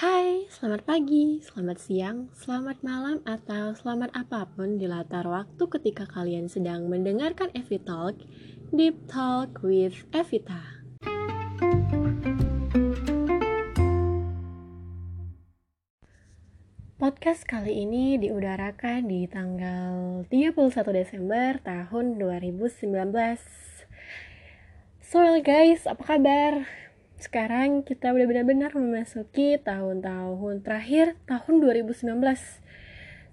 Hai, selamat pagi, selamat siang, selamat malam, atau selamat apa pun di latar waktu ketika kalian sedang mendengarkan Evi Talk, Deep Talk with Evita. Podcast kali ini diudarakan di tanggal 31 Desember tahun 2019. So guys, apa kabar? Sekarang kita udah benar-benar memasuki tahun-tahun terakhir tahun 2019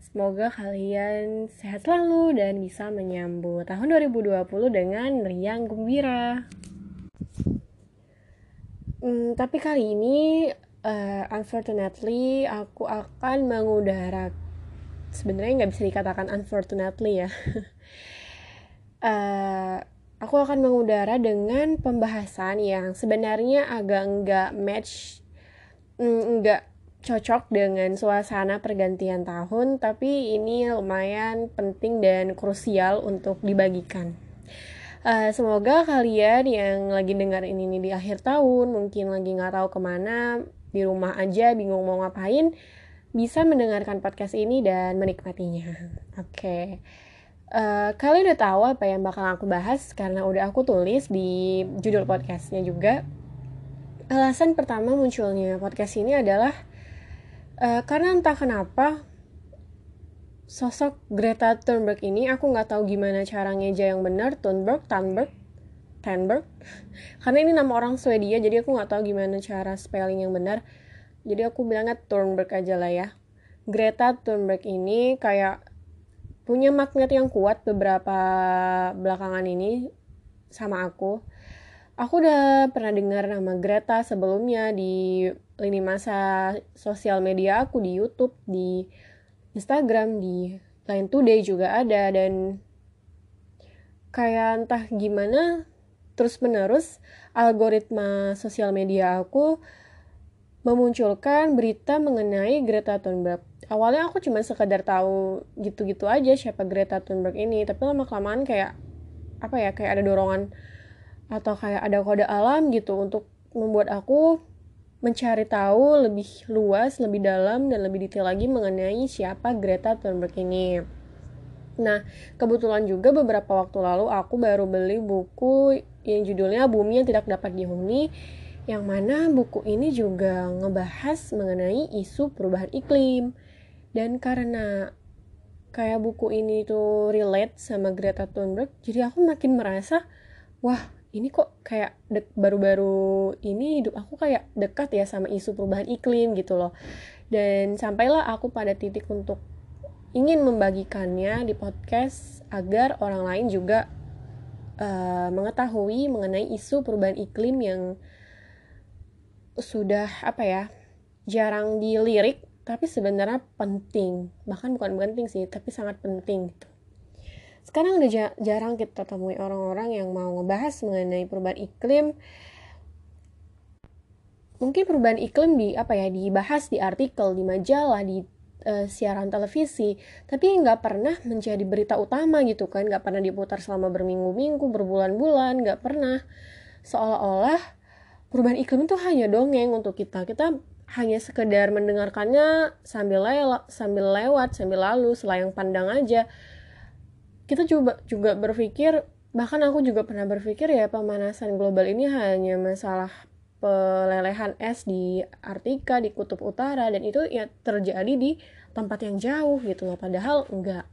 Semoga kalian sehat selalu dan bisa menyambut tahun 2020 dengan riang gembira. Hmm, tapi kali ini, uh, unfortunately, aku akan mengudara. Sebenarnya nggak bisa dikatakan unfortunately ya. uh, aku akan mengudara dengan pembahasan yang sebenarnya agak nggak match, mm, nggak cocok dengan suasana pergantian tahun, tapi ini lumayan penting dan krusial untuk dibagikan. Uh, semoga kalian yang lagi dengar ini, ini di akhir tahun, mungkin lagi nggak tahu ke mana, di rumah aja, bingung mau ngapain, bisa mendengarkan podcast ini dan menikmatinya. Oke. Okay. Uh, kalian udah tahu apa yang bakal aku bahas karena udah aku tulis di judul podcastnya juga. Alasan pertama munculnya podcast ini adalah uh, karena entah kenapa sosok Greta Thunberg ini aku nggak tahu gimana cara ngeja yang benar Thunberg, Thunberg, Thunberg. karena ini nama orang Swedia jadi aku nggak tahu gimana cara spelling yang benar. Jadi aku bilangnya Thunberg aja lah ya. Greta Thunberg ini kayak punya magnet yang kuat beberapa belakangan ini sama aku. Aku udah pernah dengar nama Greta sebelumnya di lini masa sosial media aku di YouTube, di Instagram, di Line Today juga ada dan kayak entah gimana terus menerus algoritma sosial media aku memunculkan berita mengenai Greta Thunberg awalnya aku cuma sekedar tahu gitu-gitu aja siapa Greta Thunberg ini tapi lama kelamaan kayak apa ya kayak ada dorongan atau kayak ada kode alam gitu untuk membuat aku mencari tahu lebih luas, lebih dalam dan lebih detail lagi mengenai siapa Greta Thunberg ini. Nah, kebetulan juga beberapa waktu lalu aku baru beli buku yang judulnya Bumi yang Tidak Dapat Dihuni yang mana buku ini juga ngebahas mengenai isu perubahan iklim. Dan karena kayak buku ini tuh relate sama Greta Thunberg jadi aku makin merasa wah ini kok kayak baru-baru ini hidup aku kayak dekat ya sama isu perubahan iklim gitu loh. Dan sampailah aku pada titik untuk ingin membagikannya di podcast agar orang lain juga uh, mengetahui mengenai isu perubahan iklim yang sudah apa ya jarang dilirik tapi sebenarnya penting. Bahkan bukan penting sih tapi sangat penting gitu. Sekarang udah jarang kita temui orang-orang yang mau ngebahas mengenai perubahan iklim. Mungkin perubahan iklim di apa ya dibahas di artikel di majalah di uh, siaran televisi tapi nggak pernah menjadi berita utama gitu kan. Nggak pernah diputar selama berminggu-minggu berbulan-bulan nggak pernah. Seolah-olah perubahan iklim itu hanya dongeng untuk kita kita hanya sekedar mendengarkannya sambil lewat, sambil lewat, sambil lalu, selayang pandang aja. Kita juga juga berpikir, bahkan aku juga pernah berpikir ya pemanasan global ini hanya masalah pelelehan es di Artika, di Kutub Utara, dan itu ya terjadi di tempat yang jauh gitu loh. Padahal enggak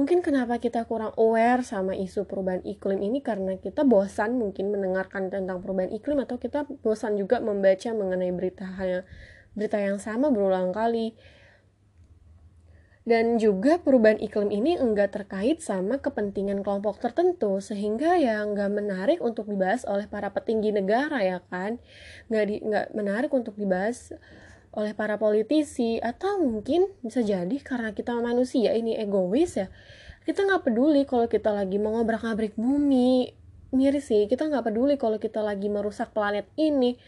mungkin kenapa kita kurang aware sama isu perubahan iklim ini karena kita bosan mungkin mendengarkan tentang perubahan iklim atau kita bosan juga membaca mengenai berita hanya berita yang sama berulang kali. Dan juga perubahan iklim ini enggak terkait sama kepentingan kelompok tertentu sehingga ya enggak menarik untuk dibahas oleh para petinggi negara ya kan? Nggak di, nggak menarik untuk dibahas oleh para politisi atau mungkin bisa jadi karena kita manusia ini egois ya kita nggak peduli kalau kita lagi mau ngobrak-ngabrik bumi. Miris sih kita nggak peduli kalau kita lagi merusak planet ini.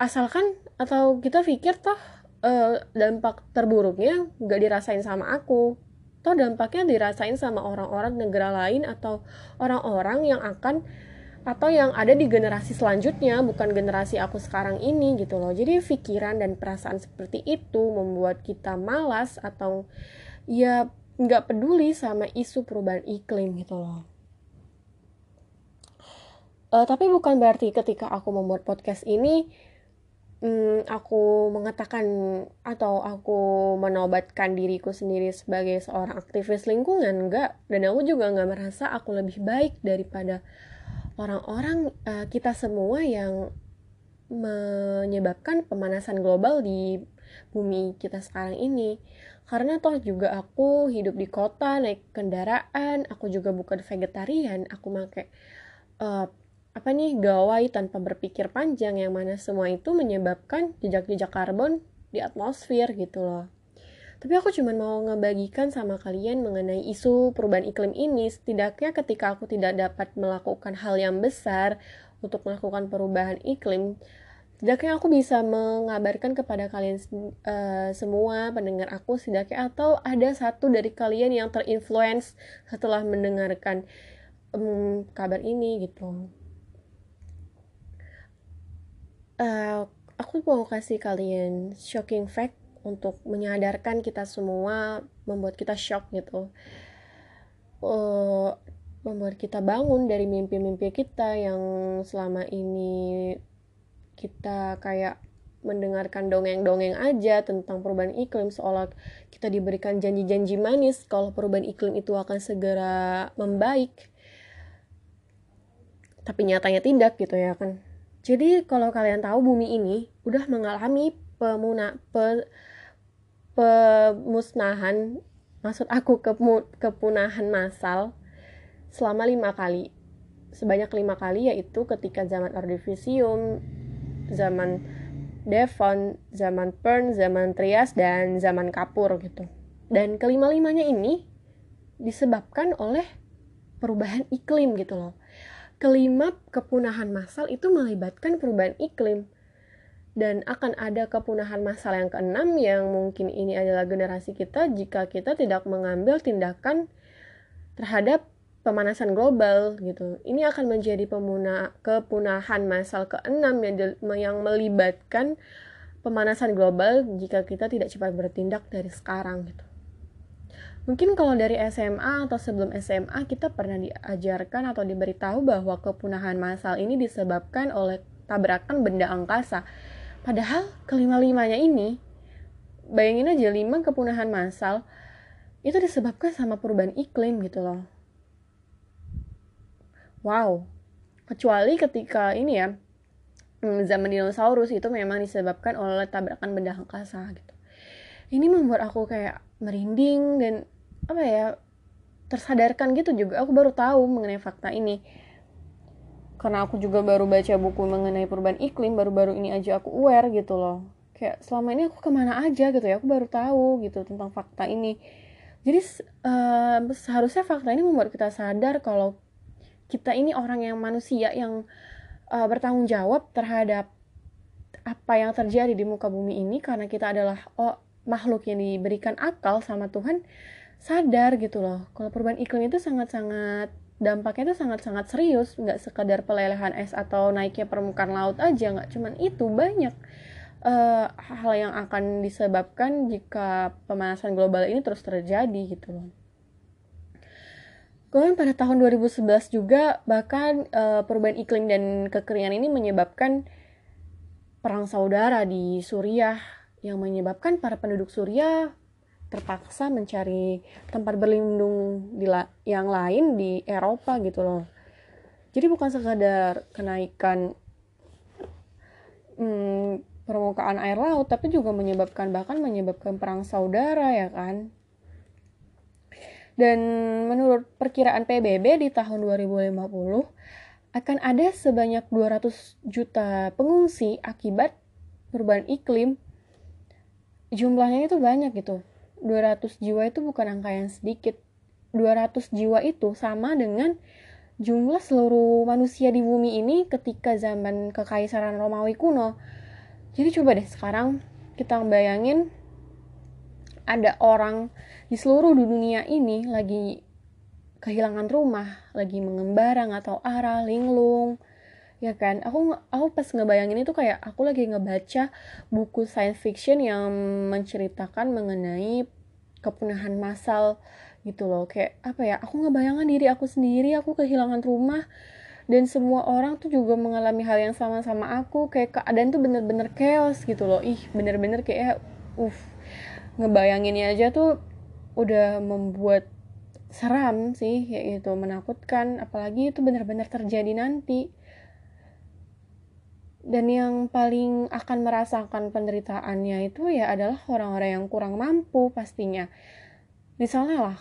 Asalkan atau kita pikir toh eh, dampak terburuknya nggak dirasain sama aku. Toh dampaknya dirasain sama orang-orang negara lain atau orang-orang yang akan atau yang ada di generasi selanjutnya bukan generasi aku sekarang ini gitu loh. Jadi pikiran dan perasaan seperti itu membuat kita malas atau ya nggak peduli sama isu perubahan iklim gitu loh. Uh, tapi bukan berarti ketika aku membuat podcast ini um, aku mengatakan atau aku menobatkan diriku sendiri sebagai seorang aktivis lingkungan enggak dan aku juga nggak merasa aku lebih baik daripada orang-orang uh, kita semua yang menyebabkan pemanasan global di bumi kita sekarang ini. Karena toh juga aku hidup di kota naik kendaraan aku juga bukan vegetarian aku make uh, apa nih gawai tanpa berpikir panjang yang mana semua itu menyebabkan jejak-jejak karbon di atmosfer gitu loh tapi aku cuma mau ngebagikan sama kalian mengenai isu perubahan iklim ini, setidaknya ketika aku tidak dapat melakukan hal yang besar untuk melakukan perubahan iklim, setidaknya aku bisa mengabarkan kepada kalian uh, semua pendengar aku setidaknya atau ada satu dari kalian yang terinfluence setelah mendengarkan um, kabar ini gitu. Uh, aku mau kasih kalian shocking fact untuk menyadarkan kita semua membuat kita shock gitu. Uh, membuat kita bangun dari mimpi-mimpi kita yang selama ini kita kayak mendengarkan dongeng-dongeng aja tentang perubahan iklim seolah kita diberikan janji-janji manis kalau perubahan iklim itu akan segera membaik. Tapi nyatanya tidak gitu ya kan. Jadi kalau kalian tahu bumi ini udah mengalami pemuna pe, pemusnahan maksud aku kepunahan massal selama lima kali sebanyak lima kali yaitu ketika zaman Ordovisium zaman Devon, zaman Pern, zaman Trias, dan zaman Kapur gitu. Dan kelima-limanya ini disebabkan oleh perubahan iklim gitu loh. Kelima kepunahan massal itu melibatkan perubahan iklim dan akan ada kepunahan massal yang keenam yang mungkin ini adalah generasi kita jika kita tidak mengambil tindakan terhadap pemanasan global gitu. Ini akan menjadi pemuna, kepunahan massal keenam yang, yang melibatkan pemanasan global jika kita tidak cepat bertindak dari sekarang gitu. Mungkin kalau dari SMA atau sebelum SMA kita pernah diajarkan atau diberitahu bahwa kepunahan massal ini disebabkan oleh tabrakan benda angkasa Padahal kelima-limanya ini, bayangin aja lima kepunahan massal, itu disebabkan sama perubahan iklim gitu loh. Wow, kecuali ketika ini ya, hmm, zaman dinosaurus itu memang disebabkan oleh tabrakan benda angkasa gitu. Ini membuat aku kayak merinding dan apa ya tersadarkan gitu juga. Aku baru tahu mengenai fakta ini karena aku juga baru baca buku mengenai perubahan iklim baru-baru ini aja aku aware gitu loh. Kayak selama ini aku ke mana aja gitu ya aku baru tahu gitu tentang fakta ini. Jadi uh, seharusnya fakta ini membuat kita sadar kalau kita ini orang yang manusia yang uh, bertanggung jawab terhadap apa yang terjadi di muka bumi ini karena kita adalah oh, makhluk yang diberikan akal sama Tuhan sadar gitu loh. Kalau perubahan iklim itu sangat-sangat dampaknya itu sangat-sangat serius. Nggak sekadar pelelehan es atau naiknya permukaan laut aja nggak cuman itu banyak. Uh, hal yang akan disebabkan jika pemanasan global ini terus terjadi gitu loh. Kemudian pada tahun 2011 juga bahkan uh, perubahan iklim dan kekeringan ini menyebabkan perang saudara di Suriah yang menyebabkan para penduduk Suriah terpaksa mencari tempat berlindung di la yang lain di Eropa gitu loh. Jadi bukan sekadar kenaikan hmm, permukaan air laut, tapi juga menyebabkan bahkan menyebabkan perang saudara ya kan. Dan menurut perkiraan PBB di tahun 2050 akan ada sebanyak 200 juta pengungsi akibat perubahan iklim. Jumlahnya itu banyak gitu 200 jiwa itu bukan angka yang sedikit. 200 jiwa itu sama dengan jumlah seluruh manusia di bumi ini ketika zaman kekaisaran Romawi kuno. Jadi coba deh sekarang kita bayangin ada orang di seluruh dunia ini lagi kehilangan rumah lagi mengembara tahu arah linglung ya kan? Aku aku pas ngebayangin itu kayak aku lagi ngebaca buku science fiction yang menceritakan mengenai kepunahan massal gitu loh. Kayak apa ya? Aku ngebayangkan diri aku sendiri aku kehilangan rumah dan semua orang tuh juga mengalami hal yang sama sama aku. Kayak keadaan tuh bener-bener chaos gitu loh. Ih bener-bener kayak uh ngebayanginnya aja tuh udah membuat seram sih kayak gitu menakutkan. Apalagi itu benar-benar terjadi nanti dan yang paling akan merasakan penderitaannya itu ya adalah orang-orang yang kurang mampu pastinya. Misalnya lah,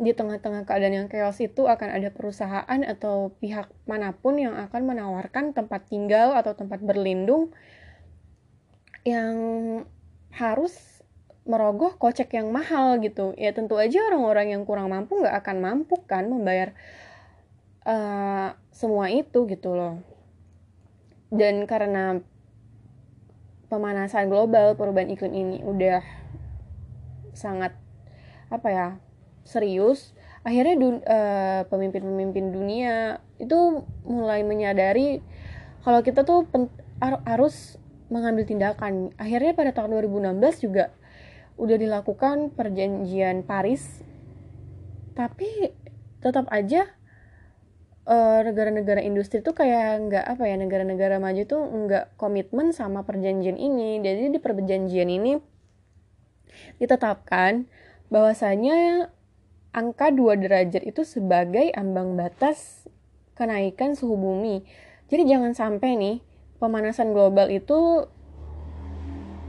di tengah-tengah keadaan yang chaos itu akan ada perusahaan atau pihak mana pun yang akan menawarkan tempat tinggal atau tempat berlindung yang harus merogoh kocek yang mahal gitu. Ya tentu aja orang-orang yang kurang mampu nggak akan mampu kan membayar uh, semua itu gitu loh dan karena pemanasan global perubahan iklim ini udah sangat apa ya serius akhirnya dun, uh, pemimpin-pemimpin dunia itu mulai menyadari kalau kita tuh harus mengambil tindakan. Akhirnya pada tahun 2016 juga udah dilakukan perjanjian Paris tapi tetap aja eh, negara-negara industri tuh kayak nggak apa ya negara-negara maju tuh nggak komitmen sama perjanjian ini. Jadi di perjanjian ini ditetapkan bahwasanya angka 2 derajat itu sebagai ambang batas kenaikan suhu bumi. Jadi jangan sampai nih pemanasan global itu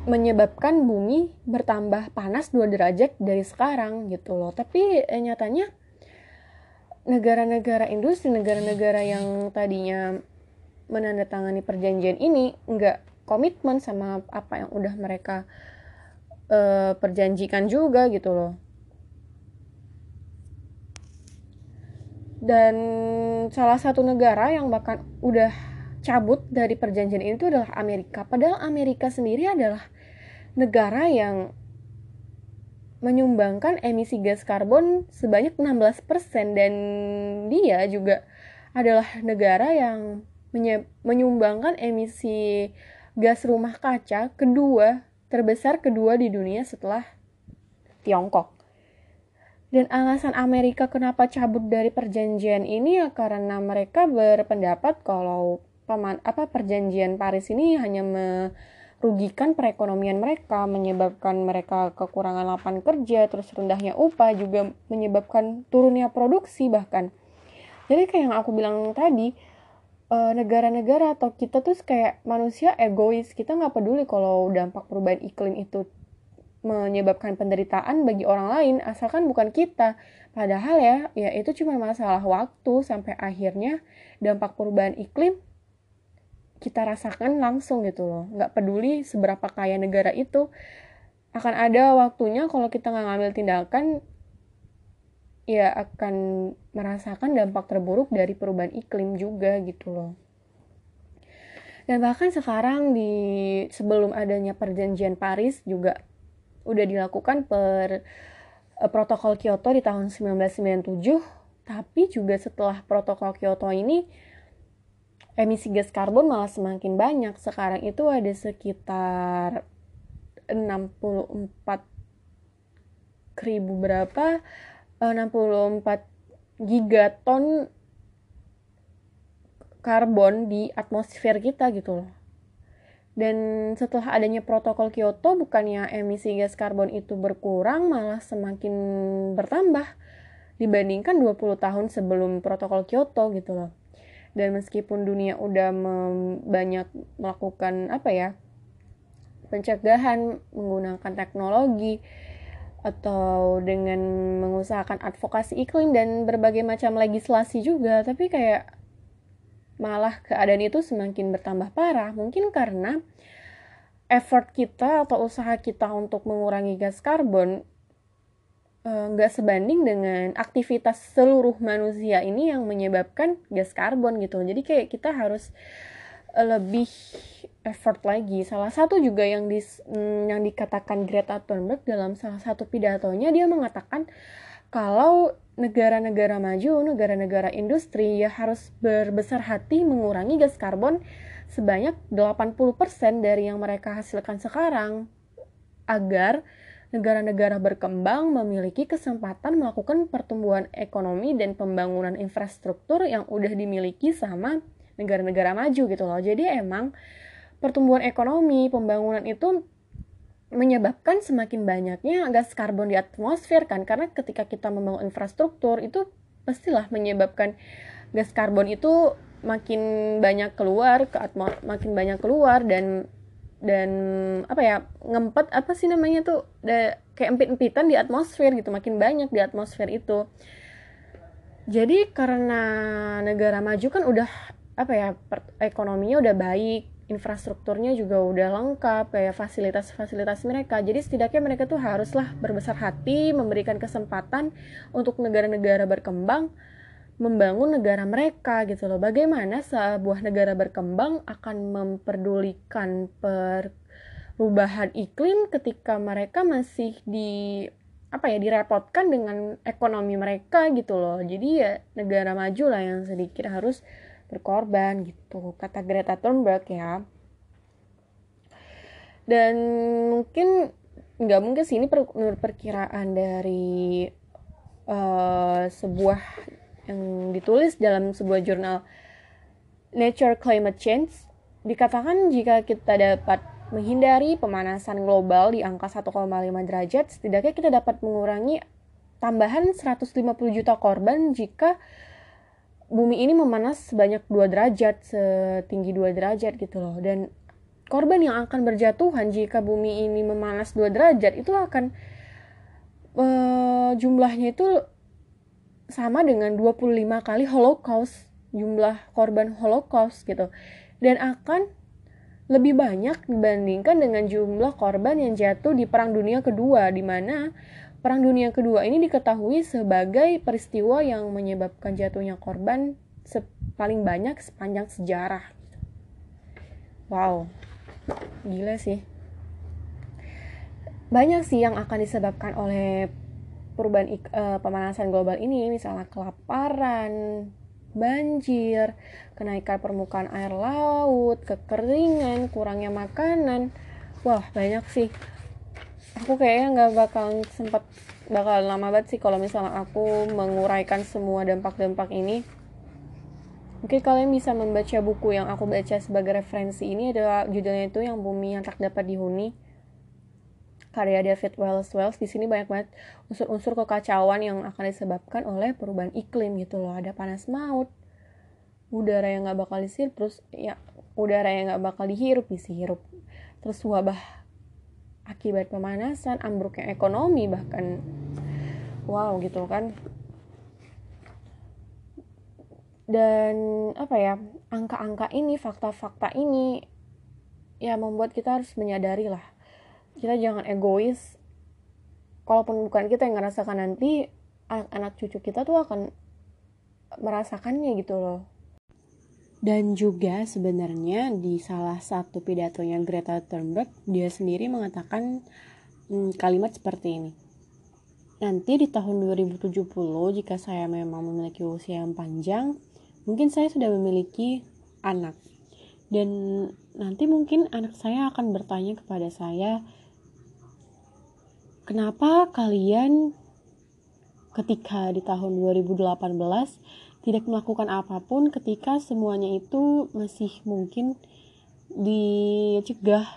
menyebabkan bumi bertambah panas 2 derajat dari sekarang gitu loh. Tapi eh, nyatanya negara-negara industri, negara-negara yang tadinya menandatangani perjanjian ini nggak komitmen sama apa yang udah mereka uh, perjanjikan juga gitu loh. Dan salah satu negara yang bahkan udah cabut dari perjanjian itu adalah Amerika. Padahal Amerika sendiri adalah negara yang menyumbangkan emisi gas karbon sebanyak 16% dan dia juga adalah negara yang menyumbangkan emisi gas rumah kaca kedua terbesar kedua di dunia setelah Tiongkok. Dan alasan Amerika kenapa cabut dari perjanjian ini ya karena mereka berpendapat kalau paman apa perjanjian Paris ini hanya me, rugikan perekonomian mereka, menyebabkan mereka kekurangan lapangan kerja, terus rendahnya upah juga menyebabkan turunnya produksi bahkan. Jadi kayak yang aku bilang tadi, eh, negara-negara atau kita tuh kayak manusia egois, kita nggak peduli kalau dampak perubahan iklim itu menyebabkan penderitaan bagi orang lain, asalkan bukan kita. Padahal ya, ya itu cuma masalah waktu sampai akhirnya dampak perubahan iklim kita rasakan langsung gitu loh. Nggak peduli seberapa kaya negara itu. Akan ada waktunya kalau kita nggak ngambil tindakan ya akan merasakan dampak terburuk dari perubahan iklim juga gitu loh. Dan bahkan sekarang di sebelum adanya perjanjian Paris juga udah dilakukan per uh, protokol Kyoto di tahun 1997 tapi juga setelah protokol Kyoto ini emisi gas karbon malah semakin banyak. Sekarang itu ada sekitar 64 ribu berapa 64 eh, gigaton karbon di atmosfer kita gitu loh. Dan setelah adanya protokol Kyoto, bukannya emisi gas karbon itu berkurang, malah semakin bertambah dibandingkan 20 tahun sebelum protokol Kyoto gitu loh dan meskipun dunia udah banyak melakukan apa ya pencegahan menggunakan teknologi atau dengan mengusahakan advokasi iklim dan berbagai macam legislasi juga tapi kayak malah keadaan itu semakin bertambah parah. Mungkin karena effort kita atau usaha kita untuk mengurangi gas karbon nggak uh, sebanding dengan aktivitas seluruh manusia ini yang menyebabkan gas karbon gitu. Jadi kayak kita harus uh, lebih effort lagi. Salah satu juga yang di mm, yang dikatakan Greta Thunberg dalam salah satu pidatonya dia mengatakan kalau negara-negara maju, negara-negara industri ya harus berbesar hati mengurangi gas karbon sebanyak 80% dari yang mereka hasilkan sekarang agar negara-negara berkembang memiliki kesempatan melakukan pertumbuhan ekonomi dan pembangunan infrastruktur yang udah dimiliki sama negara-negara maju gitu loh. Jadi emang pertumbuhan ekonomi, pembangunan itu menyebabkan semakin banyaknya gas karbon di atmosfer kan karena ketika kita membangun infrastruktur itu pastilah menyebabkan gas karbon itu makin banyak keluar ke atmos makin banyak keluar dan dan apa ya ngempet apa sih namanya tuh da, kayak empit-empitan di atmosfer gitu makin banyak di atmosfer itu. Jadi karena negara maju kan udah apa ya per, ekonominya udah baik infrastrukturnya juga udah lengkap kayak fasilitas-fasilitas mereka. Jadi setidaknya mereka tuh haruslah berbesar hati memberikan kesempatan untuk negara-negara berkembang membangun negara mereka gitu loh. Bagaimana sebuah negara berkembang akan memperdulikan perubahan iklim ketika mereka masih di apa ya direpotkan dengan ekonomi mereka gitu loh. Jadi ya negara maju lah yang sedikit harus berkorban gitu kata Greta Thunberg ya. Dan mungkin nggak mungkin sih ini per, perkiraan dari uh, sebuah yang ditulis dalam sebuah jurnal Nature Climate Change dikatakan jika kita dapat menghindari pemanasan global di angka 1,5 derajat setidaknya kita dapat mengurangi tambahan 150 juta korban jika bumi ini memanas sebanyak 2 derajat, setinggi 2 derajat gitu loh. Dan korban yang akan berjatuhan jika bumi ini memanas 2 derajat itu akan uh, jumlahnya itu sama dengan 25 kali holocaust, jumlah korban holocaust gitu. Dan akan lebih banyak dibandingkan dengan jumlah korban yang jatuh di Perang Dunia Kedua di mana Perang Dunia Kedua ini diketahui sebagai peristiwa yang menyebabkan jatuhnya korban paling banyak sepanjang sejarah. Wow, gila sih. Banyak sih yang akan disebabkan oleh perubahan uh, pemanasan global ini, misalnya kelaparan, banjir, kenaikan permukaan air laut, kekeringan, kurangnya makanan. Wah, banyak sih. Aku kayaknya nggak bakal sempat bakal lama banget sih kalau misalnya aku menguraikan semua dampak-dampak ini. Oke kalian bisa membaca buku yang aku baca sebagai referensi ini adalah judulnya itu yang bumi yang tak dapat dihuni karya David Wells Wells di sini banyak banget unsur-unsur kekacauan yang akan disebabkan oleh perubahan iklim gitu loh ada panas maut udara yang nggak bakal disirp terus ya udara yang nggak bakal dihirup bisa hirup terus wabah akibat pemanasan, ambruknya ekonomi bahkan wow gitu kan. Dan apa ya, angka-angka ini, fakta-fakta ini ya membuat kita harus menyadari lah. Kita jangan egois. Kalaupun bukan kita yang ngerasakan nanti anak-anak cucu kita tuh akan merasakannya gitu loh dan juga sebenarnya di salah satu pidatonya Greta Thunberg, dia sendiri mengatakan hmm, kalimat seperti ini. Nanti di tahun 2070 jika saya memang memiliki usia yang panjang, mungkin saya sudah memiliki anak. Dan nanti mungkin anak saya akan bertanya kepada saya, kenapa kalian ketika di tahun 2018 tidak melakukan apa pun ketika semuanya itu masih mungkin dicegah.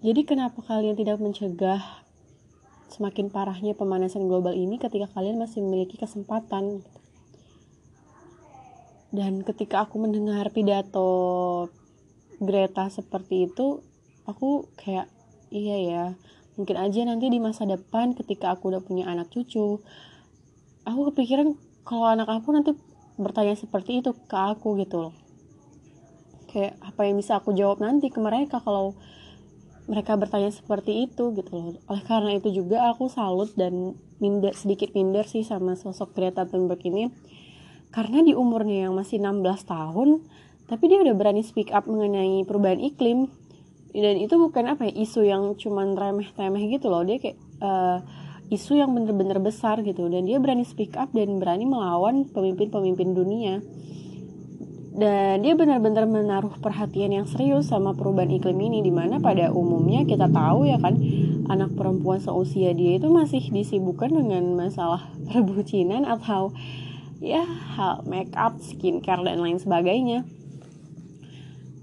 Jadi kenapa kalian tidak mencegah semakin parahnya pemanasan global ini ketika kalian masih memiliki kesempatan? Dan ketika aku mendengar pidato Greta seperti itu, aku kayak iya ya, mungkin aja nanti di masa depan ketika aku udah punya anak cucu, aku kepikiran kalau anak aku nanti bertanya seperti itu ke aku gitu loh. Kayak apa yang bisa aku jawab nanti ke mereka kalau mereka bertanya seperti itu gitu loh. Oleh karena itu juga aku salut dan minder sedikit minder sih sama sosok Greta Thunberg ini. Karena di umurnya yang masih 16 tahun tapi dia udah berani speak up mengenai perubahan iklim dan itu bukan apa ya isu yang cuman remeh-temeh gitu loh. Dia kayak uh, isu yang bener-bener besar gitu. Dan dia berani speak up dan berani melawan pemimpin-pemimpin dunia. Dan dia benar-benar menaruh perhatian yang serius sama perubahan iklim ini di mana pada umumnya kita tahu ya kan anak perempuan seusia dia itu masih disibukkan dengan masalah perbucinan atau ya hal make up, skincare dan lain sebagainya.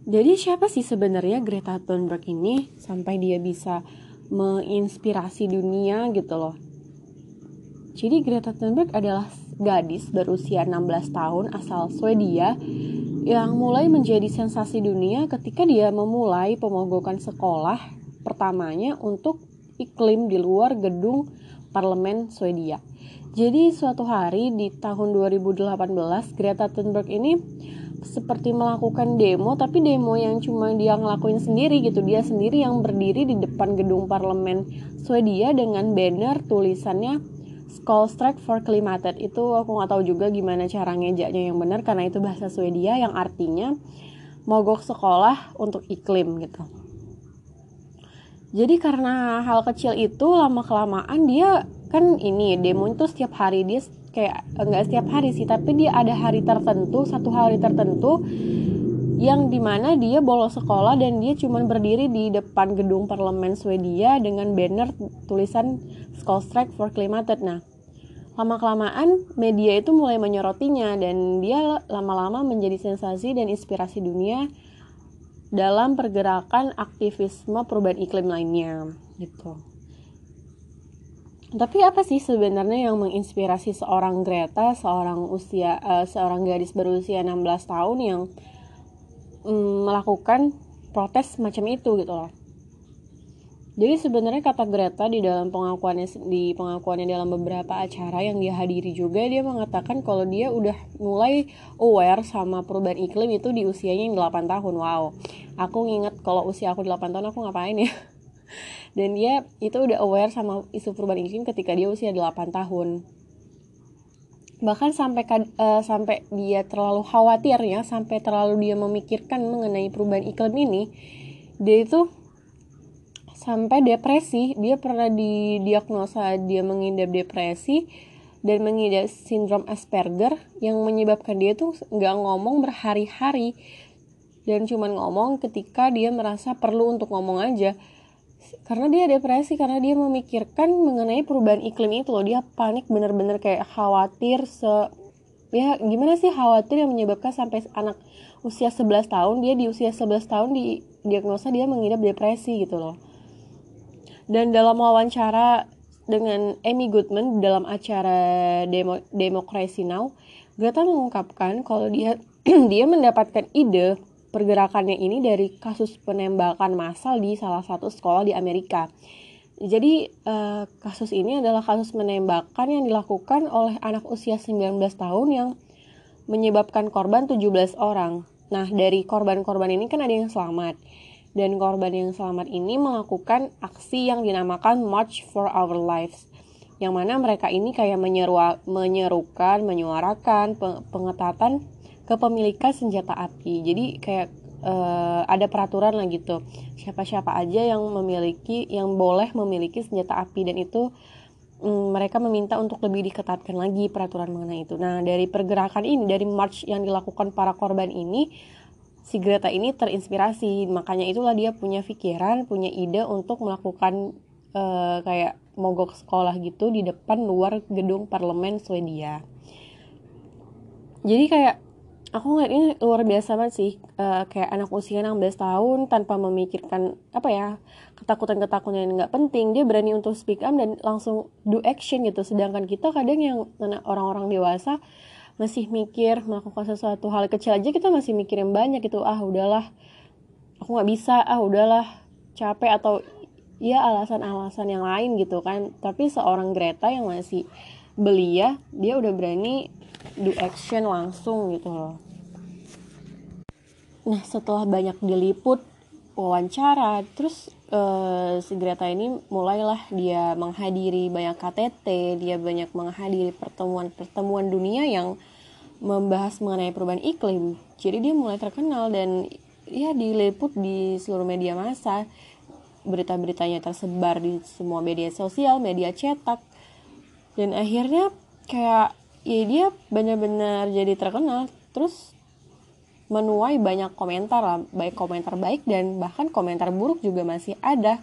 Jadi siapa sih sebenarnya Greta Thunberg ini sampai dia bisa menginspirasi dunia gitu loh. Jadi Greta Thunberg adalah gadis berusia 16 tahun asal Swedia yang mulai menjadi sensasi dunia ketika dia memulai pemogokan sekolah pertamanya untuk iklim di luar gedung parlemen Swedia. Jadi suatu hari di tahun 2018 Greta Thunberg ini seperti melakukan demo tapi demo yang cuma dia ngelakuin sendiri gitu. Dia sendiri yang berdiri di depan gedung parlemen Swedia dengan banner tulisannya Strike for Climate. Itu aku nggak tahu juga gimana cara ngejaknya yang benar karena itu bahasa Swedia yang artinya mogok sekolah untuk iklim gitu. Jadi karena hal kecil itu lama kelamaan dia kan ini demo itu setiap hari dia kayak enggak setiap hari sih tapi dia ada hari tertentu satu hari tertentu yang di mana dia bolos sekolah dan dia cuma berdiri di depan gedung parlemen Swedia dengan banner tulisan Skull Strike for Climate. Nah, lama kelamaan media itu mulai menyorotinya dan dia lama-lama menjadi sensasi dan inspirasi dunia dalam pergerakan aktivisme perubahan iklim lainnya gitu. Tapi apa sih sebenarnya yang menginspirasi seorang Greta, seorang usia uh, seorang gadis berusia 16 tahun yang um, melakukan protes macam itu gitu loh. Jadi sebenarnya kata Greta di dalam pengakuannya di pengakuannya dalam beberapa acara yang dia hadiri juga dia mengatakan kalau dia udah mulai aware sama perubahan iklim itu di usianya yang 8 tahun. Wow. Aku nginget kalau usia aku 8 tahun aku ngapain ya? dan dia itu udah aware sama isu perubahan iklim ketika dia usia 8 tahun. Bahkan sampai uh, sampai dia terlalu khawatir ya sampai terlalu dia memikirkan mengenai perubahan iklim ini dia itu sampai depresi. Dia pernah didiagnosa dia mengidap depresi dan mengidap sindrom Asperger yang menyebabkan dia tuh nggak ngomong berhari-hari. Dan cuman ngomong ketika dia merasa perlu untuk ngomong aja karena dia depresi karena dia memikirkan mengenai perubahan iklim itu loh. Dia panik bener-bener kayak khawatir se ya gimana sih khawatir yang menyebabkan sampai anak usia 11 tahun dia di usia 11 tahun di diagnosa dia mengidap depresi gitu loh. Dan dalam wawancara dengan Amy Goodman dalam acara Demo Democracy Now Greta mengungkapkan kalau dia dia mendapatkan ide pergerakannya ini dari kasus penembakan massal di salah satu sekolah di Amerika. Jadi eh, kasus ini adalah kasus penembakan yang dilakukan oleh anak usia 19 tahun yang menyebabkan korban 17 orang. Nah, dari korban-korban ini kan ada yang selamat. Dan korban yang selamat ini melakukan aksi yang dinamakan March for Our Lives. Yang mana mereka ini kayak menyeru menyerukan, menyuarakan pengetatan kepemilikan senjata api. Jadi kayak uh, ada peraturan lah gitu. Siapa-siapa aja yang memiliki yang boleh memiliki senjata api dan itu um, mereka meminta untuk lebih diketatkan lagi peraturan mengenai itu. Nah, dari pergerakan ini, dari march yang dilakukan para korban ini, si Greta ini terinspirasi. Makanya itulah dia punya pikiran, punya ide untuk melakukan uh, kayak mogok sekolah gitu di depan luar gedung parlemen Swedia. Jadi kayak aku ngeliat ini luar biasa banget sih uh, kayak anak usia 16 tahun tanpa memikirkan apa ya ketakutan-ketakutan yang nggak penting. Dia berani untuk speak up dan langsung do action gitu. Sedangkan kita kadang yang orang-orang dewasa masih mikir melakukan sesuatu hal kecil aja kita masih mikirin banyak gitu. Ah udahlah aku nggak bisa. Ah udahlah capek atau ya alasan-alasan yang lain gitu kan. Tapi seorang Greta yang masih belia dia udah berani do action langsung gitu loh. Nah setelah banyak diliput wawancara terus uh, si Greta ini mulailah dia menghadiri banyak KTT dia banyak menghadiri pertemuan-pertemuan dunia yang membahas mengenai perubahan iklim. Jadi dia mulai terkenal dan ya diliput di seluruh media massa. Berita-beritanya tersebar di semua media sosial media cetak. Dan akhirnya kayak ya dia benar-benar jadi terkenal. Terus menuai banyak komentar lah baik komentar baik dan bahkan komentar buruk juga masih ada.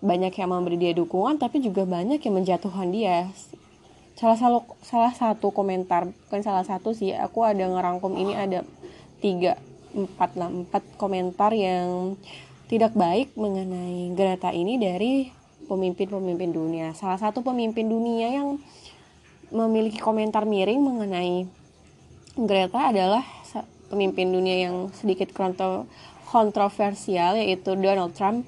Banyak yang memberi dia dukungan tapi juga banyak yang menjatuhkan dia. Salah satu salah satu komentar bukan salah satu sih aku ada ngerangkum ini ada tiga empat lah empat komentar yang tidak baik mengenai Greta ini dari pemimpin-pemimpin dunia. Salah satu pemimpin dunia yang memiliki komentar miring mengenai Greta adalah pemimpin dunia yang sedikit kontroversial yaitu Donald Trump.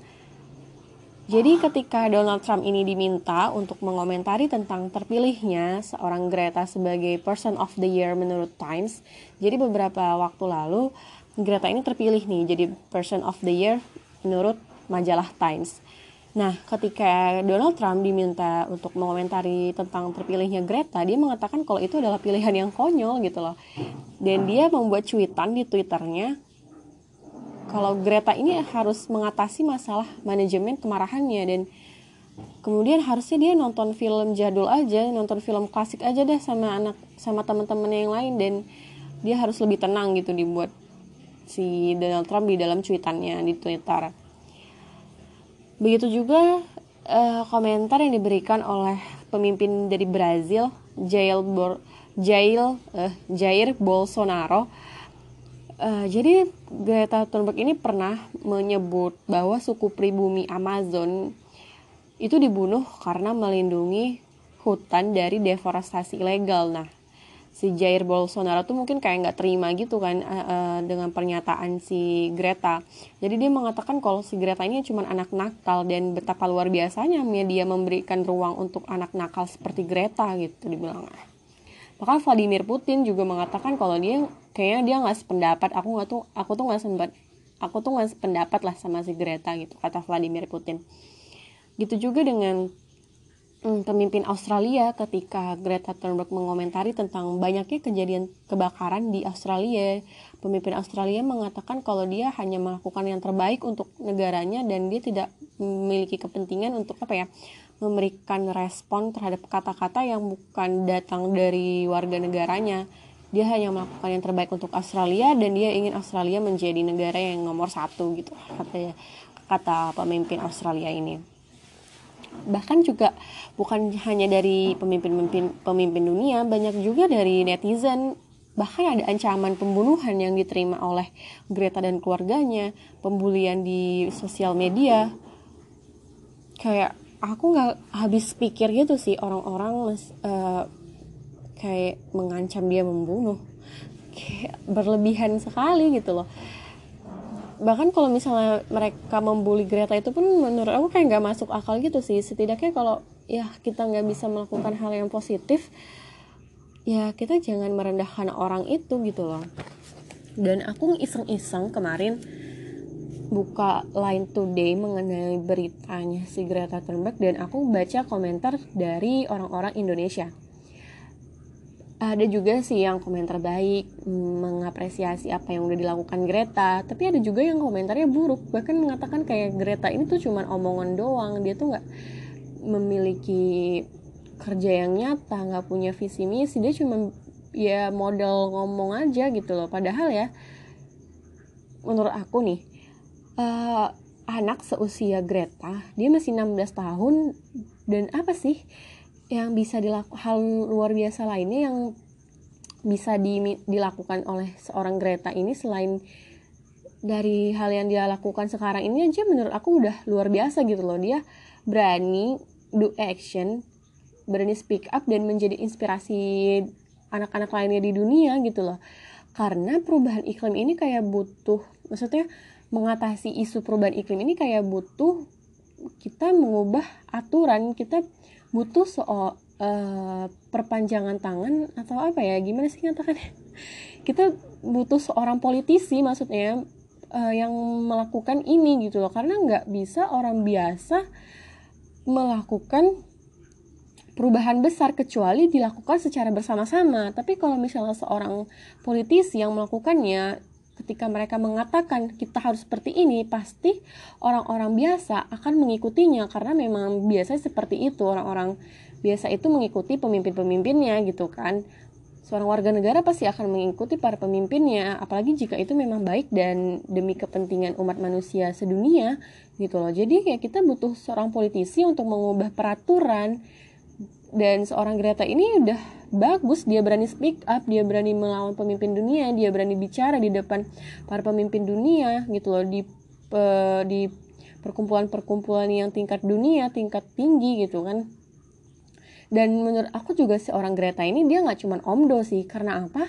Jadi ketika Donald Trump ini diminta untuk mengomentari tentang terpilihnya seorang Greta sebagai Person of the Year menurut Times, jadi beberapa waktu lalu Greta ini terpilih nih jadi Person of the Year menurut majalah Times. Nah, ketika Donald Trump diminta untuk mengomentari tentang terpilihnya Greta, dia mengatakan kalau itu adalah pilihan yang konyol gitu loh. Dan dia membuat cuitan di Twitternya kalau Greta ini harus mengatasi masalah manajemen kemarahannya dan kemudian harusnya dia nonton film jadul aja, nonton film klasik aja deh sama anak sama teman-teman yang lain dan dia harus lebih tenang gitu dibuat si Donald Trump di dalam cuitannya di Twitter. Begitu juga uh, komentar yang diberikan oleh pemimpin dari Brazil, Jair Bor Jair uh, Jair Bolsonaro. Uh, jadi Greta Thunberg ini pernah menyebut bahwa suku pribumi Amazon itu dibunuh karena melindungi hutan dari deforestasi ilegal. Nah, si Jair Bolsonaro tuh mungkin kayak nggak terima gitu kan uh, uh, dengan pernyataan si Greta. Jadi dia mengatakan kalau si Greta ini cuma anak nakal dan betapa luar biasanya media memberikan ruang untuk anak nakal seperti Greta gitu dibilang. Bahkan Vladimir Putin juga mengatakan kalau dia kayaknya dia nggak sependapat. Aku nggak tuh aku tuh nggak sempat aku tuh nggak sependapat lah sama si Greta gitu kata Vladimir Putin. Gitu juga dengan pemimpin Australia ketika Greta Thunberg mengomentari tentang banyaknya kejadian kebakaran di Australia. Pemimpin Australia mengatakan kalau dia hanya melakukan yang terbaik untuk negaranya dan dia tidak memiliki kepentingan untuk apa ya memberikan respon terhadap kata-kata yang bukan datang dari warga negaranya. Dia hanya melakukan yang terbaik untuk Australia dan dia ingin Australia menjadi negara yang nomor satu gitu kata kata pemimpin Australia ini bahkan juga bukan hanya dari pemimpin-pemimpin pemimpin dunia banyak juga dari netizen. Bahkan ada ancaman pembunuhan yang diterima oleh Greta dan keluarganya pembulian di sosial media. Kayak aku nggak habis pikir gitu sih orang-orang uh, kayak mengancam dia membunuh. Kayak berlebihan sekali gitu loh bahkan kalau misalnya mereka membuli Greta itu pun menurut aku kayak nggak masuk akal gitu sih. Setidaknya kalau ya kita nggak bisa melakukan hal yang positif ya kita jangan merendahkan orang itu gitu loh. Dan aku iseng-iseng kemarin buka Line Today mengenai beritanya si Greta Thunberg dan aku baca komentar dari orang-orang Indonesia ada juga sih yang komentar baik mengapresiasi apa yang udah dilakukan Greta tapi ada juga yang komentarnya buruk. Bahkan mengatakan kayak Greta ini tuh cuman omongan doang. Dia tuh nggak memiliki kerja yang nyata nggak punya visi misi. Dia cuma ya model ngomong aja gitu loh. Padahal ya menurut aku nih uh, anak seusia Greta dia masih 16 tahun. Dan apa sih yang bisa dilakukan hal luar biasa lainnya yang bisa di, dilakukan oleh seorang Greta ini selain dari hal yang dia lakukan sekarang ini aja menurut aku udah luar biasa gitu loh. Dia berani do action berani speak up dan menjadi inspirasi anak-anak lainnya di dunia gitu loh. Karena perubahan iklim ini kayak butuh maksudnya mengatasi isu perubahan iklim ini kayak butuh kita mengubah aturan kita butuh soal uh, perpanjangan tangan atau apa ya? Gimana sih ngatakannya kita butuh seorang politisi maksudnya uh, yang melakukan ini gitu loh. Karena nggak bisa orang biasa melakukan perubahan besar kecuali dilakukan secara bersama-sama. Tapi kalau misalnya seorang politisi yang melakukannya ketika mereka mengatakan kita harus seperti ini, pasti orang-orang biasa akan mengikutinya karena memang biasanya seperti itu. Orang-orang biasa itu mengikuti pemimpin-pemimpinnya gitu kan. Seorang warga negara pasti akan mengikuti para pemimpinnya apalagi jika itu memang baik dan demi kepentingan umat manusia sedunia gitu loh. Jadi ya kita butuh seorang politisi untuk mengubah peraturan dan seorang Greta ini udah bagus. Dia berani speak up dia berani melawan pemimpin dunia dia berani bicara di depan para pemimpin dunia gitu loh. Di di perkumpulan-perkumpulan yang tingkat dunia tingkat tinggi gitu kan. Dan menurut aku juga seorang Greta ini dia nggak cuman omdo sih. Karena apa?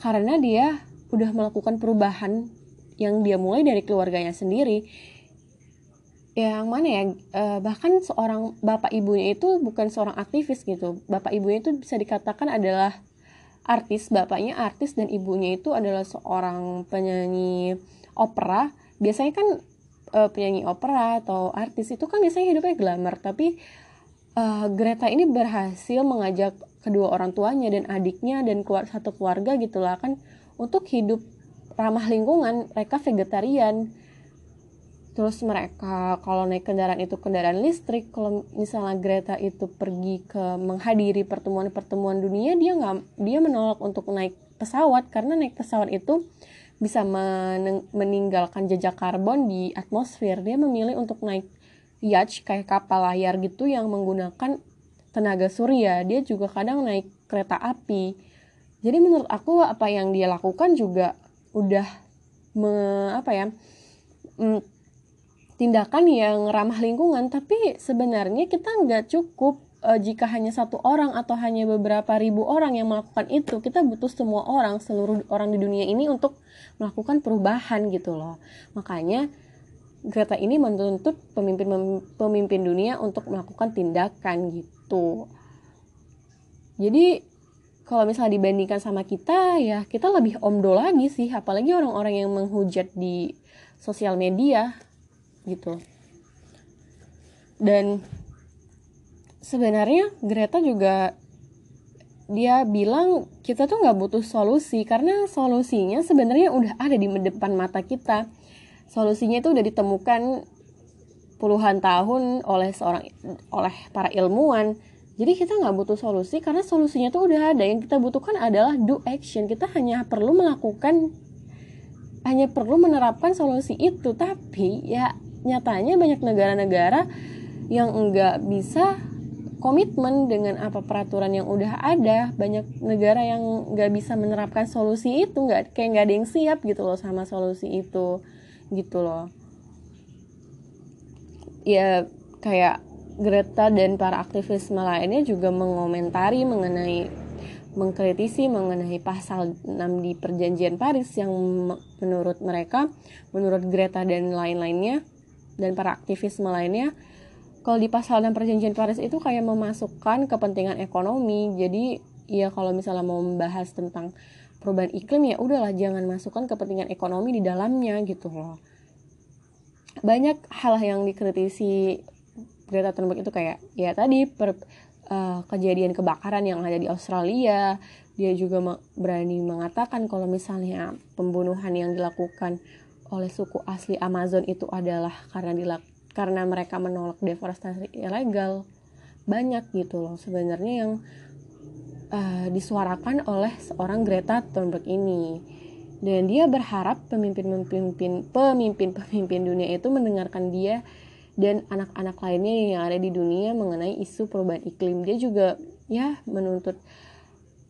Karena dia udah melakukan perubahan yang dia mulai dari keluarganya sendiri yang mana ya eh, bahkan seorang bapak ibunya itu bukan seorang aktivis gitu. Bapak ibunya itu bisa dikatakan adalah artis bapaknya artis dan ibunya itu adalah seorang penyanyi opera. Biasanya kan uh, penyanyi opera atau artis itu kan biasanya hidupnya glamour tapi uh, Greta ini berhasil mengajak kedua orang tuanya dan adiknya dan keluar satu keluarga gitulah kan untuk hidup ramah lingkungan. Mereka vegetarian terus mereka kalau naik kendaraan itu kendaraan listrik kalau misalnya Greta itu pergi ke menghadiri pertemuan-pertemuan dunia dia nggak dia menolak untuk naik pesawat. Karena naik pesawat itu bisa meninggalkan jejak karbon di atmosfer. Dia memilih untuk naik yacht kayak kapal layar gitu yang menggunakan tenaga surya. Dia juga kadang naik kereta api. Jadi menurut aku apa yang dia lakukan juga udah me, apa ya mm, tindakan yang ramah lingkungan tapi sebenarnya kita nggak cukup uh, jika hanya satu orang atau hanya beberapa ribu orang yang melakukan itu. Kita butuh semua orang seluruh orang di dunia ini untuk melakukan perubahan gitu loh. Makanya Greta ini menuntut pemimpin pemimpin dunia untuk melakukan tindakan gitu. Jadi kalau misalnya dibandingkan sama kita ya kita lebih omdo lagi sih. Apalagi orang-orang yang menghujat di sosial media gitu. Dan sebenarnya Greta juga dia bilang kita tuh nggak butuh solusi karena solusinya sebenarnya udah ada di depan mata kita. Solusinya itu udah ditemukan puluhan tahun oleh seorang oleh para ilmuwan. Jadi kita nggak butuh solusi karena solusinya tuh udah ada. Yang kita butuhkan adalah do action. Kita hanya perlu melakukan hanya perlu menerapkan solusi itu. Tapi ya nyatanya banyak negara-negara yang enggak bisa komitmen dengan apa peraturan yang udah ada. Banyak negara yang nggak bisa menerapkan solusi itu nggak kayak nggak ada yang siap gitu loh sama solusi itu gitu loh. Ya kayak Greta dan para aktivis lainnya juga mengomentari mengenai mengkritisi mengenai pasal 6 di perjanjian Paris yang menurut mereka menurut Greta dan lain-lainnya dan para aktivis lainnya kalau di pasal 6 perjanjian Paris itu kayak memasukkan kepentingan ekonomi. Jadi ya kalau misalnya mau membahas tentang perubahan iklim ya udahlah jangan masukkan kepentingan ekonomi di dalamnya gitu loh. Banyak hal yang dikritisi Greta Thunberg itu kayak ya tadi per, uh, kejadian kebakaran yang ada di Australia. Dia juga berani mengatakan kalau misalnya pembunuhan yang dilakukan oleh suku asli Amazon itu adalah karena dilak karena mereka menolak deforestasi ilegal. Banyak gitu loh sebenarnya yang uh, disuarakan oleh seorang Greta Thunberg ini. Dan dia berharap pemimpin-pemimpin pemimpin-pemimpin dunia itu mendengarkan dia dan anak-anak lainnya yang ada di dunia mengenai isu perubahan iklim. Dia juga ya menuntut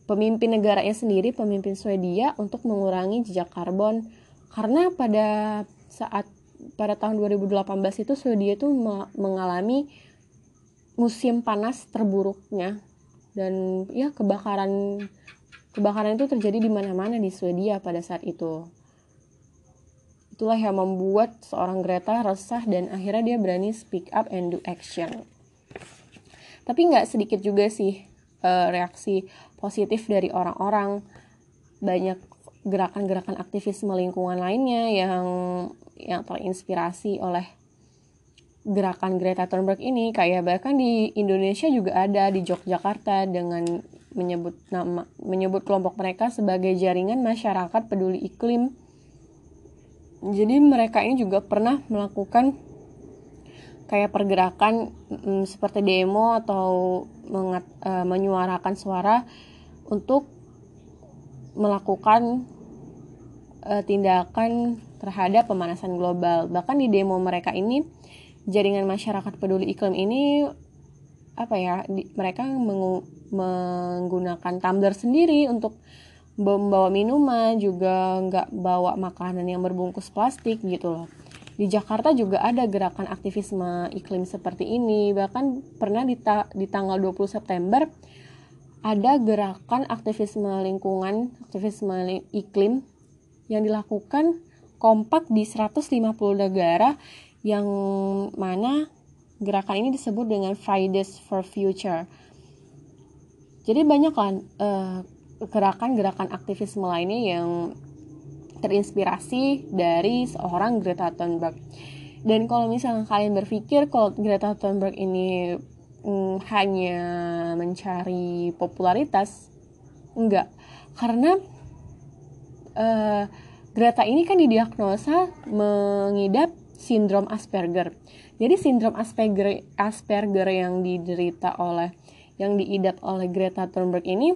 pemimpin negaranya sendiri pemimpin Swedia untuk mengurangi jejak karbon karena pada saat pada tahun 2018 itu Swedia itu mengalami musim panas terburuknya. Dan ya kebakaran kebakaran itu terjadi di mana-mana di Swedia pada saat itu. Itulah yang membuat seorang Greta resah dan akhirnya dia berani speak up and do action. Tapi nggak sedikit juga sih uh, reaksi positif dari orang-orang. Banyak gerakan-gerakan aktivisme lingkungan lainnya yang yang terinspirasi oleh gerakan Greta Thunberg ini kayak bahkan di Indonesia juga ada di Yogyakarta dengan menyebut nama menyebut kelompok mereka sebagai jaringan masyarakat peduli iklim. Jadi mereka ini juga pernah melakukan kayak pergerakan mm, seperti demo atau mengat, uh, menyuarakan suara untuk melakukan uh, tindakan terhadap pemanasan global. Bahkan di demo mereka ini jaringan masyarakat peduli iklim ini apa ya di, mereka mengu, menggunakan tumbler sendiri untuk membawa minuman juga nggak bawa makanan yang berbungkus plastik gitu loh di Jakarta juga ada gerakan aktivisme iklim seperti ini bahkan pernah di, ta di tanggal 20 September ada gerakan aktivisme lingkungan aktivisme iklim yang dilakukan kompak di 150 negara yang mana gerakan ini disebut dengan Fridays for Future jadi banyak kan uh, gerakan-gerakan aktivisme lainnya yang terinspirasi dari seorang Greta Thunberg. Dan kalau misalnya kalian berpikir kalau Greta Thunberg ini mm, hanya mencari popularitas, enggak. Karena uh, Greta ini kan didiagnosa mengidap sindrom Asperger. Jadi sindrom Asperger Asperger yang diderita oleh yang diidap oleh Greta Thunberg ini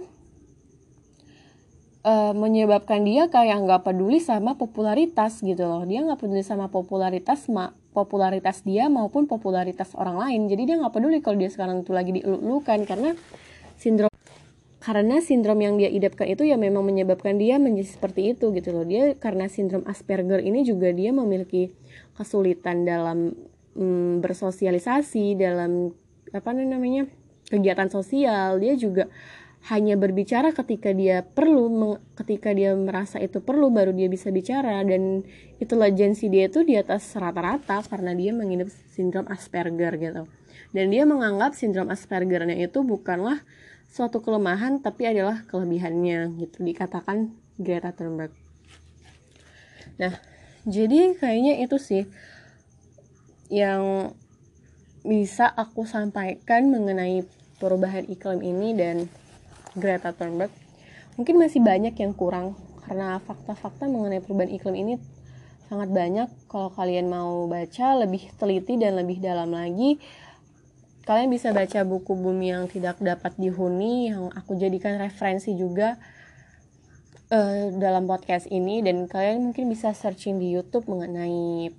uh, menyebabkan dia kayak nggak peduli sama popularitas gitu loh dia nggak peduli sama popularitas ma popularitas dia maupun popularitas orang lain jadi dia nggak peduli kalau dia sekarang itu lagi dielulukan karena sindrom karena sindrom yang dia idapkan itu ya memang menyebabkan dia menjadi seperti itu gitu loh. Dia karena sindrom Asperger ini juga dia memiliki kesulitan dalam mm, bersosialisasi dalam apa namanya kegiatan sosial. Dia juga hanya berbicara ketika dia perlu ketika dia merasa itu perlu baru dia bisa bicara. Dan itulah jensi dia itu di atas rata-rata karena dia mengidap sindrom Asperger gitu. Dan dia menganggap sindrom Aspergernya itu bukanlah suatu kelemahan tapi adalah kelebihannya gitu dikatakan Greta Thunberg. Nah jadi kayaknya itu sih yang bisa aku sampaikan mengenai perubahan iklim ini dan Greta Thunberg. Mungkin masih banyak yang kurang karena fakta-fakta mengenai perubahan iklim ini sangat banyak. Kalau kalian mau baca lebih teliti dan lebih dalam lagi kalian bisa baca buku bumi yang tidak dapat dihuni yang aku jadikan referensi juga uh, dalam podcast ini dan kalian mungkin bisa searching di YouTube mengenai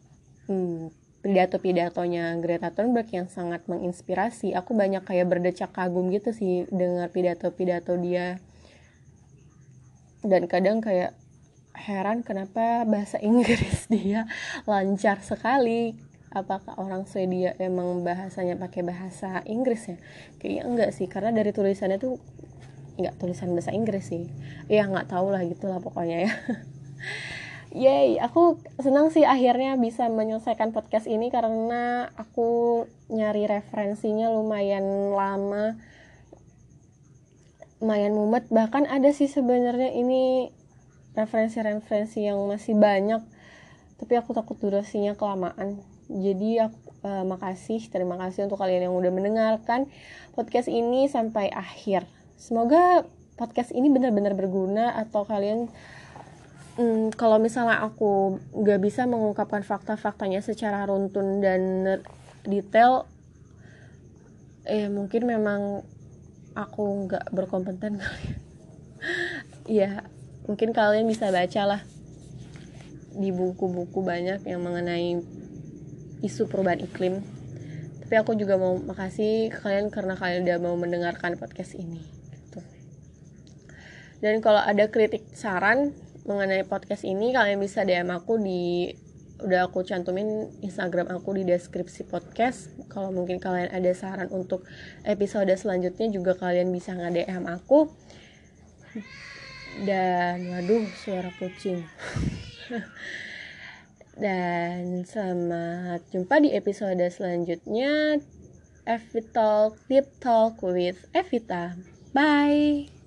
hmm, pidato-pidatonya Greta Thunberg yang sangat menginspirasi. Aku banyak kayak berdecak kagum gitu sih dengar pidato-pidato dia. Dan kadang kayak heran kenapa bahasa Inggris dia lancar sekali. Apakah orang Swedia emang bahasanya pakai bahasa Inggris ya? Kayaknya enggak sih, karena dari tulisannya tuh enggak tulisan bahasa Inggris sih. Ya nggak tahu lah gitulah pokoknya ya. Yay, aku senang sih akhirnya bisa menyelesaikan podcast ini karena aku nyari referensinya lumayan lama. Lumayan mumet, bahkan ada sih sebenarnya ini referensi-referensi yang masih banyak. Tapi aku takut durasinya kelamaan. Jadi aku uh, makasih, terima kasih untuk kalian yang udah mendengarkan podcast ini sampai akhir. Semoga podcast ini benar-benar berguna atau kalian hmm, kalau misalnya aku nggak bisa mengungkapkan fakta-faktanya secara runtun dan detail eh mungkin memang aku nggak berkompeten kali ya mungkin kalian bisa baca lah di buku-buku banyak yang mengenai isu perubahan iklim. Tapi aku juga mau makasih kalian karena kalian udah mau mendengarkan podcast ini gitu. dan kalau ada kritik saran mengenai podcast ini kalian bisa DM aku di udah aku cantumin Instagram aku di deskripsi podcast. Kalau mungkin kalian ada saran untuk episode selanjutnya juga kalian bisa nge-DM aku. Dan waduh suara kucing dan selamat jumpa di episode selanjutnya Evita Talk Deep Talk with Evita. Bye